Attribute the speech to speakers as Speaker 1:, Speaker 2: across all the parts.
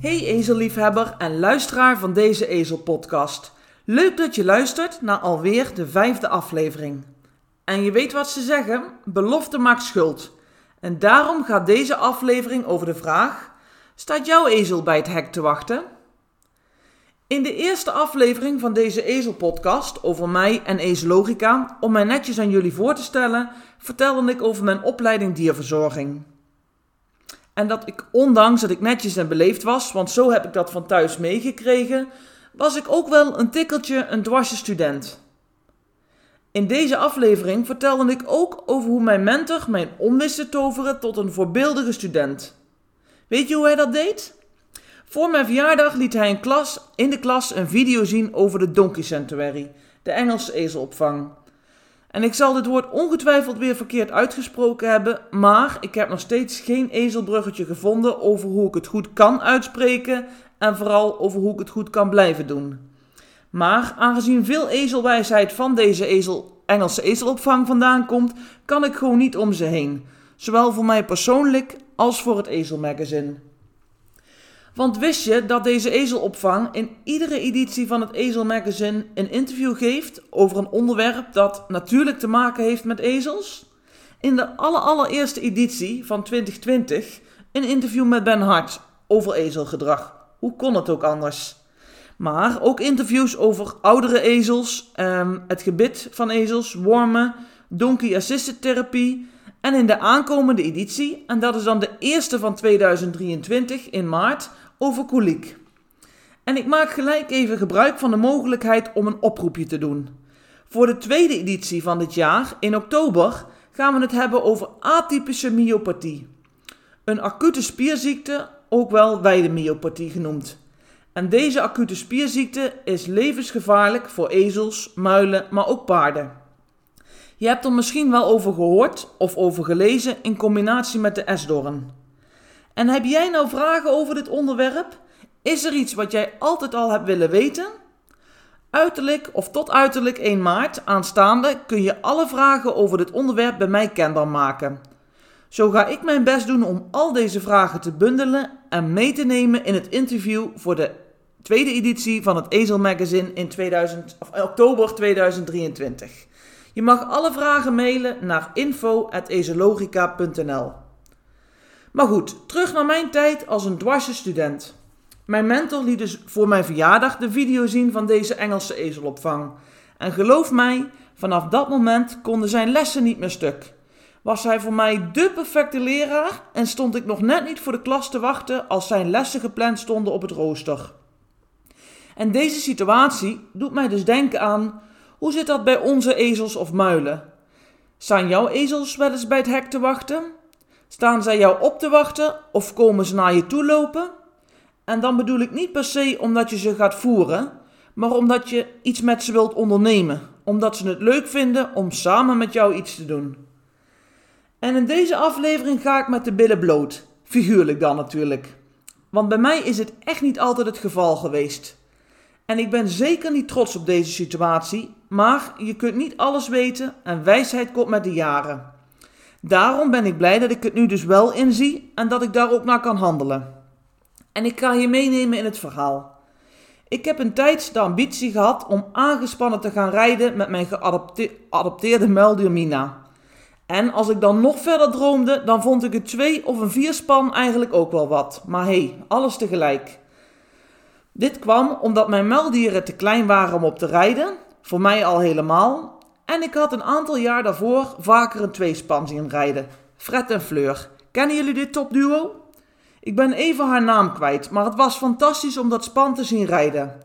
Speaker 1: Hey ezelliefhebber en luisteraar van deze Ezelpodcast. Leuk dat je luistert naar alweer de vijfde aflevering. En je weet wat ze zeggen, belofte maakt schuld. En daarom gaat deze aflevering over de vraag: staat jouw ezel bij het hek te wachten? In de eerste aflevering van deze Ezelpodcast over mij en Ezelogica, om mij netjes aan jullie voor te stellen, vertelde ik over mijn opleiding dierverzorging. En dat ik, ondanks dat ik netjes en beleefd was, want zo heb ik dat van thuis meegekregen, was ik ook wel een tikkeltje een dwarsje student. In deze aflevering vertelde ik ook over hoe mijn mentor mijn om wist te toveren tot een voorbeeldige student. Weet je hoe hij dat deed? Voor mijn verjaardag liet hij klas, in de klas een video zien over de Donkey Sanctuary, de Engelse ezelopvang. En ik zal dit woord ongetwijfeld weer verkeerd uitgesproken hebben, maar ik heb nog steeds geen ezelbruggetje gevonden over hoe ik het goed kan uitspreken en vooral over hoe ik het goed kan blijven doen. Maar aangezien veel ezelwijsheid van deze ezel, Engelse ezelopvang vandaan komt, kan ik gewoon niet om ze heen. Zowel voor mij persoonlijk als voor het Ezelmagazine. Want wist je dat deze ezelopvang in iedere editie van het Ezelmagazine een interview geeft over een onderwerp dat natuurlijk te maken heeft met ezels? In de allereerste editie van 2020 een interview met Ben Hart over ezelgedrag. Hoe kon het ook anders? Maar ook interviews over oudere ezels, ehm, het gebit van ezels, wormen, donkey assisted therapie en in de aankomende editie, en dat is dan de eerste van 2023 in maart, over koliek. En ik maak gelijk even gebruik van de mogelijkheid om een oproepje te doen. Voor de tweede editie van dit jaar, in oktober, gaan we het hebben over atypische myopathie. Een acute spierziekte, ook wel weidemyopathie genoemd. En deze acute spierziekte is levensgevaarlijk voor ezels, muilen, maar ook paarden. Je hebt er misschien wel over gehoord of over gelezen in combinatie met de esdoorn. En heb jij nou vragen over dit onderwerp? Is er iets wat jij altijd al hebt willen weten? Uiterlijk of tot uiterlijk 1 maart aanstaande kun je alle vragen over dit onderwerp bij mij kenbaar maken. Zo ga ik mijn best doen om al deze vragen te bundelen en mee te nemen in het interview voor de tweede editie van het Ezel Magazine in 2000, of oktober 2023. Je mag alle vragen mailen naar info.ezelogica.nl. Maar goed, terug naar mijn tijd als een dwarse student. Mijn mentor liet dus voor mijn verjaardag de video zien van deze Engelse ezelopvang. En geloof mij, vanaf dat moment konden zijn lessen niet meer stuk. Was hij voor mij dé perfecte leraar en stond ik nog net niet voor de klas te wachten als zijn lessen gepland stonden op het rooster. En deze situatie doet mij dus denken aan hoe zit dat bij onze ezels of muilen? Staan jouw ezels wel eens bij het hek te wachten? Staan zij jou op te wachten of komen ze naar je toe lopen? En dan bedoel ik niet per se omdat je ze gaat voeren, maar omdat je iets met ze wilt ondernemen, omdat ze het leuk vinden om samen met jou iets te doen. En in deze aflevering ga ik met de billen bloot, figuurlijk dan natuurlijk. Want bij mij is het echt niet altijd het geval geweest. En ik ben zeker niet trots op deze situatie, maar je kunt niet alles weten en wijsheid komt met de jaren. Daarom ben ik blij dat ik het nu dus wel inzie en dat ik daar ook naar kan handelen. En ik ga je meenemen in het verhaal. Ik heb een tijd de ambitie gehad om aangespannen te gaan rijden met mijn geadopteerde muildier Mina. En als ik dan nog verder droomde, dan vond ik een twee of een vierspan eigenlijk ook wel wat. Maar hé, hey, alles tegelijk. Dit kwam omdat mijn muildieren te klein waren om op te rijden, voor mij al helemaal, en ik had een aantal jaar daarvoor vaker een tweespan zien rijden. Fred en Fleur. Kennen jullie dit topduo? Ik ben even haar naam kwijt, maar het was fantastisch om dat span te zien rijden.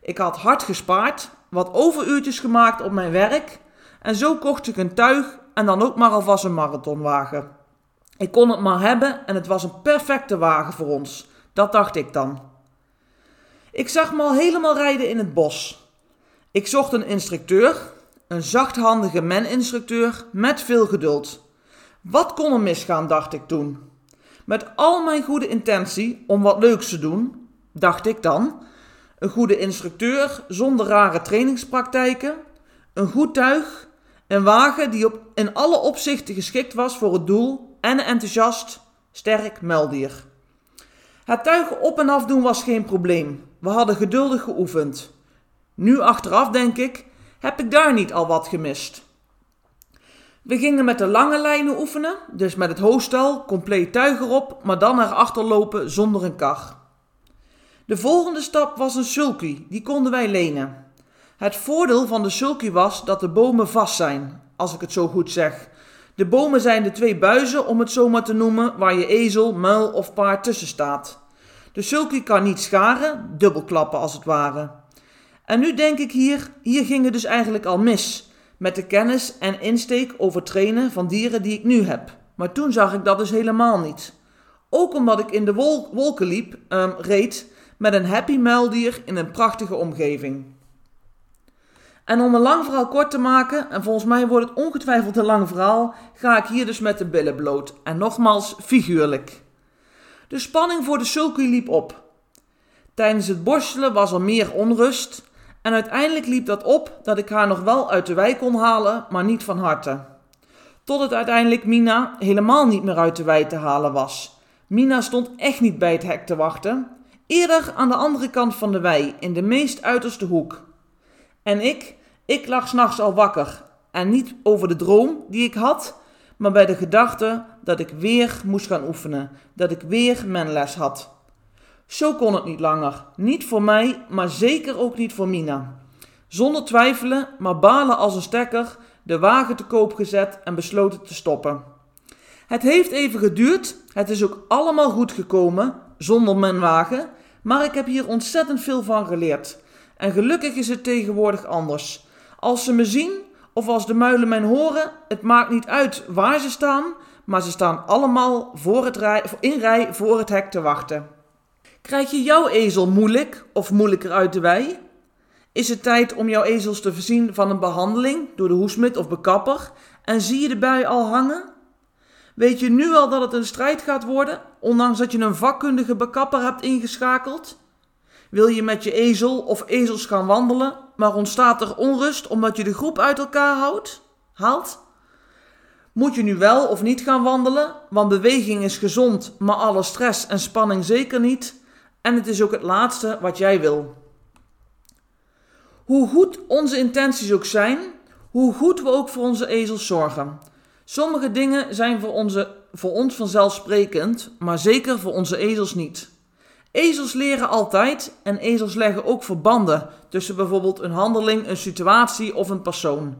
Speaker 1: Ik had hard gespaard, wat overuurtjes gemaakt op mijn werk en zo kocht ik een tuig en dan ook maar alvast een marathonwagen. Ik kon het maar hebben en het was een perfecte wagen voor ons. Dat dacht ik dan. Ik zag me al helemaal rijden in het bos. Ik zocht een instructeur, een zachthandige men-instructeur met veel geduld. Wat kon er misgaan, dacht ik toen. Met al mijn goede intentie om wat leuks te doen, dacht ik dan. Een goede instructeur zonder rare trainingspraktijken, een goed tuig, een wagen die op, in alle opzichten geschikt was voor het doel en een enthousiast, sterk meldier. Het tuigen op en af doen was geen probleem. We hadden geduldig geoefend. Nu achteraf denk ik, heb ik daar niet al wat gemist? We gingen met de lange lijnen oefenen, dus met het hoofdstel, compleet tuig erop, maar dan naar achter lopen zonder een kar. De volgende stap was een sulky, die konden wij lenen. Het voordeel van de sulky was dat de bomen vast zijn, als ik het zo goed zeg. De bomen zijn de twee buizen, om het zo maar te noemen, waar je ezel, muil of paard tussen staat. De sulky kan niet scharen, dubbelklappen als het ware. En nu denk ik hier, hier ging het dus eigenlijk al mis. Met de kennis en insteek over trainen van dieren die ik nu heb. Maar toen zag ik dat dus helemaal niet. Ook omdat ik in de wolken liep, um, reed met een happy muildier in een prachtige omgeving. En om een lang verhaal kort te maken, en volgens mij wordt het ongetwijfeld een lang verhaal, ga ik hier dus met de billen bloot. En nogmaals figuurlijk. De spanning voor de sulky liep op. Tijdens het borstelen was er meer onrust en uiteindelijk liep dat op dat ik haar nog wel uit de wei kon halen, maar niet van harte. Tot het uiteindelijk Mina helemaal niet meer uit de wei te halen was. Mina stond echt niet bij het hek te wachten, eerder aan de andere kant van de wei, in de meest uiterste hoek. En ik, ik lag s'nachts al wakker. En niet over de droom die ik had, maar bij de gedachte dat ik weer moest gaan oefenen, dat ik weer menles had. Zo kon het niet langer. Niet voor mij, maar zeker ook niet voor Mina. Zonder twijfelen, maar balen als een stekker, de wagen te koop gezet en besloten te stoppen. Het heeft even geduurd, het is ook allemaal goed gekomen, zonder mijn wagen, maar ik heb hier ontzettend veel van geleerd. En gelukkig is het tegenwoordig anders. Als ze me zien of als de muilen mij horen, het maakt niet uit waar ze staan, maar ze staan allemaal voor het in rij voor het hek te wachten. Krijg je jouw ezel moeilijk of moeilijker uit de wei? Is het tijd om jouw ezels te voorzien van een behandeling door de hoesmid of bekapper en zie je de bui al hangen? Weet je nu al dat het een strijd gaat worden, ondanks dat je een vakkundige bekapper hebt ingeschakeld? Wil je met je ezel of ezels gaan wandelen, maar ontstaat er onrust omdat je de groep uit elkaar houdt? Haalt? Moet je nu wel of niet gaan wandelen, want beweging is gezond, maar alle stress en spanning zeker niet. En het is ook het laatste wat jij wil. Hoe goed onze intenties ook zijn, hoe goed we ook voor onze ezels zorgen. Sommige dingen zijn voor, onze, voor ons vanzelfsprekend, maar zeker voor onze ezels niet. Ezels leren altijd en ezels leggen ook verbanden tussen bijvoorbeeld een handeling, een situatie of een persoon.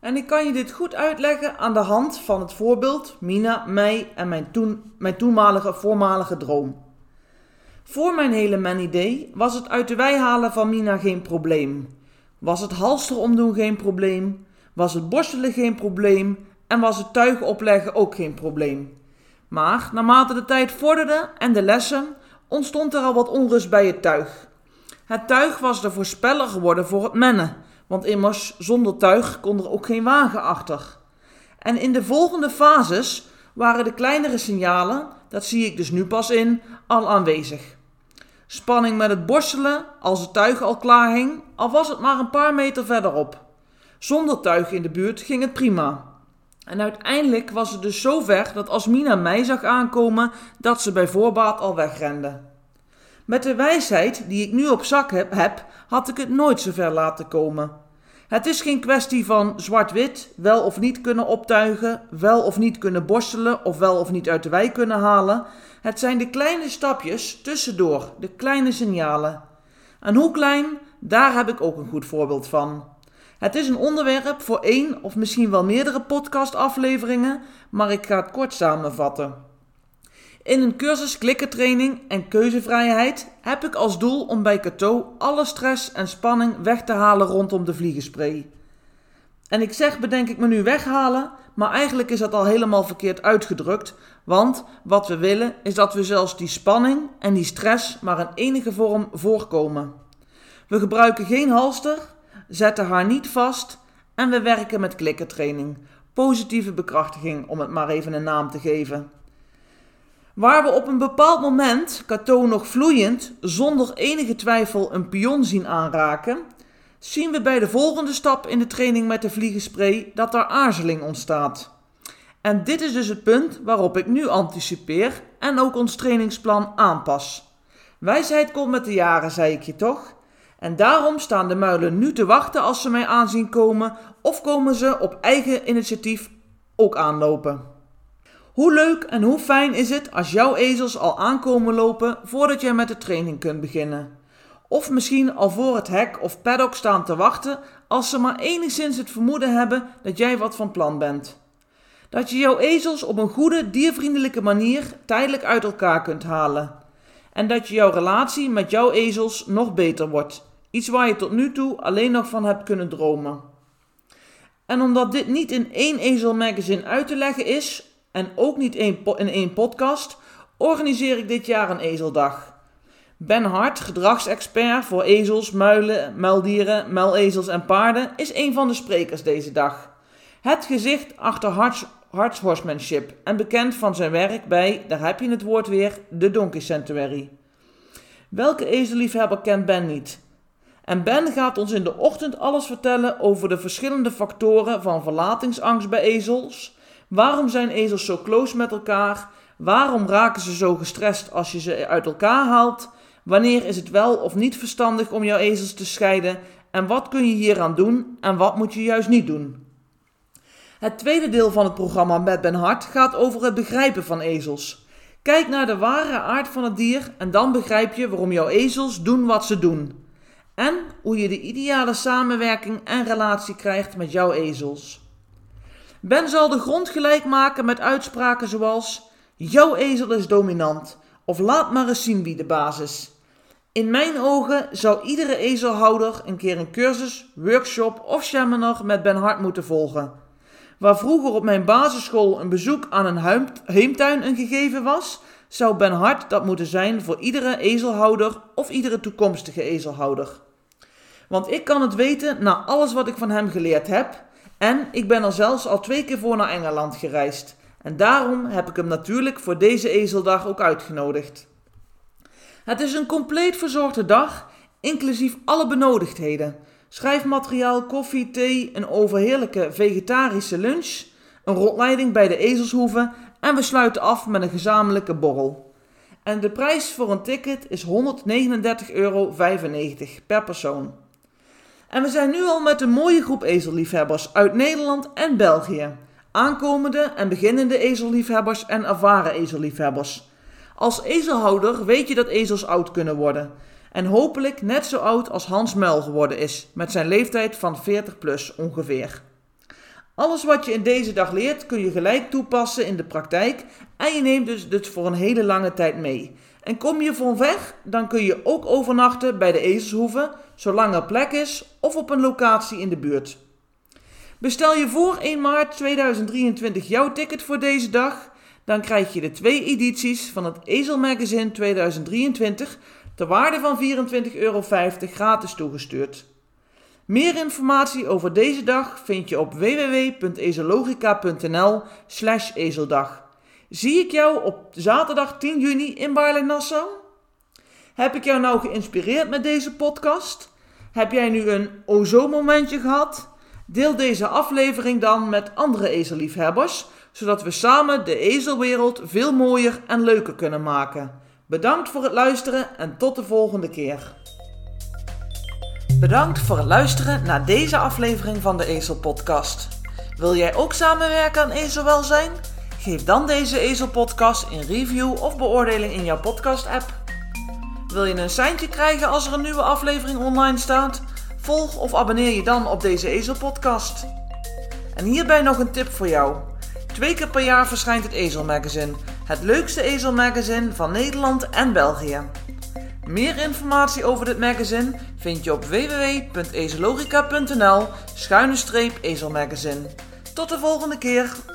Speaker 1: En ik kan je dit goed uitleggen aan de hand van het voorbeeld Mina, mij en mijn, toen, mijn toenmalige voormalige droom. Voor mijn hele man-idee was het uit de wei halen van Mina geen probleem. Was het halster omdoen geen probleem. Was het borstelen geen probleem. En was het tuig opleggen ook geen probleem. Maar naarmate de tijd vorderde en de lessen, ontstond er al wat onrust bij het tuig. Het tuig was de voorspeller geworden voor het mennen, want immers zonder tuig kon er ook geen wagen achter. En in de volgende fases waren de kleinere signalen, dat zie ik dus nu pas in, al aanwezig. Spanning met het borstelen als het tuig al klaar hing, al was het maar een paar meter verderop. Zonder tuig in de buurt ging het prima. En uiteindelijk was het dus zover dat als Mina mij zag aankomen, dat ze bij voorbaat al wegrende. Met de wijsheid die ik nu op zak heb, heb had ik het nooit zover laten komen. Het is geen kwestie van zwart-wit, wel of niet kunnen optuigen, wel of niet kunnen borstelen of wel of niet uit de wei kunnen halen. Het zijn de kleine stapjes tussendoor, de kleine signalen. En hoe klein, daar heb ik ook een goed voorbeeld van. Het is een onderwerp voor één of misschien wel meerdere podcastafleveringen, maar ik ga het kort samenvatten. In een cursus klikkertraining en keuzevrijheid heb ik als doel om bij Cato alle stress en spanning weg te halen rondom de vliegenspray. En ik zeg bedenk ik me nu weghalen, maar eigenlijk is dat al helemaal verkeerd uitgedrukt. Want wat we willen is dat we zelfs die spanning en die stress maar in enige vorm voorkomen. We gebruiken geen halster, zetten haar niet vast en we werken met klikkertraining. Positieve bekrachtiging, om het maar even een naam te geven. Waar we op een bepaald moment Cato nog vloeiend, zonder enige twijfel een pion zien aanraken, zien we bij de volgende stap in de training met de vliegenspray dat er aarzeling ontstaat. En dit is dus het punt waarop ik nu anticipeer en ook ons trainingsplan aanpas. Wijsheid komt met de jaren, zei ik je toch? En daarom staan de muilen nu te wachten als ze mij aanzien komen, of komen ze op eigen initiatief ook aanlopen. Hoe leuk en hoe fijn is het als jouw ezels al aankomen lopen voordat jij met de training kunt beginnen? Of misschien al voor het hek of paddock staan te wachten als ze maar enigszins het vermoeden hebben dat jij wat van plan bent. Dat je jouw ezels op een goede, diervriendelijke manier tijdelijk uit elkaar kunt halen. En dat je jouw relatie met jouw ezels nog beter wordt. Iets waar je tot nu toe alleen nog van hebt kunnen dromen. En omdat dit niet in één ezel magazine uit te leggen is, en ook niet in één podcast, organiseer ik dit jaar een ezeldag. Ben Hart, gedragsexpert voor ezels, muilen, muildieren, muilezels en paarden, is een van de sprekers deze dag. Het gezicht achter Harts, Horsemanship en bekend van zijn werk bij, daar heb je het woord weer, de Donkey Sanctuary. Welke ezelliefhebber kent Ben niet? En Ben gaat ons in de ochtend alles vertellen over de verschillende factoren van verlatingsangst bij ezels, Waarom zijn ezels zo close met elkaar? Waarom raken ze zo gestrest als je ze uit elkaar haalt? Wanneer is het wel of niet verstandig om jouw ezels te scheiden? En wat kun je hieraan doen en wat moet je juist niet doen? Het tweede deel van het programma met Ben Hart gaat over het begrijpen van ezels. Kijk naar de ware aard van het dier en dan begrijp je waarom jouw ezels doen wat ze doen. En hoe je de ideale samenwerking en relatie krijgt met jouw ezels. Ben zal de grond gelijk maken met uitspraken zoals: Jouw ezel is dominant, of laat maar eens zien wie de baas is. In mijn ogen zou iedere ezelhouder een keer een cursus, workshop of seminar met Ben Hart moeten volgen. Waar vroeger op mijn basisschool een bezoek aan een heemtuin een gegeven was, zou Ben Hart dat moeten zijn voor iedere ezelhouder of iedere toekomstige ezelhouder. Want ik kan het weten na alles wat ik van hem geleerd heb en ik ben er zelfs al twee keer voor naar Engeland gereisd. En daarom heb ik hem natuurlijk voor deze ezeldag ook uitgenodigd. Het is een compleet verzorgde dag, inclusief alle benodigdheden. Schrijfmateriaal, koffie, thee, een overheerlijke vegetarische lunch, een rondleiding bij de ezelshoeven en we sluiten af met een gezamenlijke borrel. En de prijs voor een ticket is 139,95 euro per persoon. En we zijn nu al met een mooie groep ezelliefhebbers uit Nederland en België. Aankomende en beginnende ezelliefhebbers en ervaren ezelliefhebbers. Als ezelhouder weet je dat ezels oud kunnen worden. En hopelijk net zo oud als Hans Muil geworden is, met zijn leeftijd van 40 plus ongeveer. Alles wat je in deze dag leert kun je gelijk toepassen in de praktijk en je neemt dus, dus voor een hele lange tijd mee. En kom je van weg, dan kun je ook overnachten bij de ezelshoeve, zolang er plek is, of op een locatie in de buurt. Bestel je voor 1 maart 2023 jouw ticket voor deze dag, dan krijg je de twee edities van het Ezel Magazine 2023 ter waarde van 24,50 euro gratis toegestuurd. Meer informatie over deze dag vind je op www.ezelogica.nl/ezeldag. Zie ik jou op zaterdag 10 juni in Baarle-Nassau? Heb ik jou nou geïnspireerd met deze podcast? Heb jij nu een ozo-momentje gehad? Deel deze aflevering dan met andere ezelliefhebbers, zodat we samen de ezelwereld veel mooier en leuker kunnen maken. Bedankt voor het luisteren en tot de volgende keer. Bedankt voor het luisteren naar deze aflevering van de Ezel Podcast. Wil jij ook samenwerken aan ezelwelzijn? Geef dan deze Ezel-podcast een review of beoordeling in jouw podcast-app. Wil je een seintje krijgen als er een nieuwe aflevering online staat? Volg of abonneer je dan op deze Ezel-podcast. En hierbij nog een tip voor jou. Twee keer per jaar verschijnt het Ezel Magazine, het leukste ezelmagazine van Nederland en België. Meer informatie over dit magazine vind je op www.ezelogica.nl schuine ezelmagazine. Tot de volgende keer!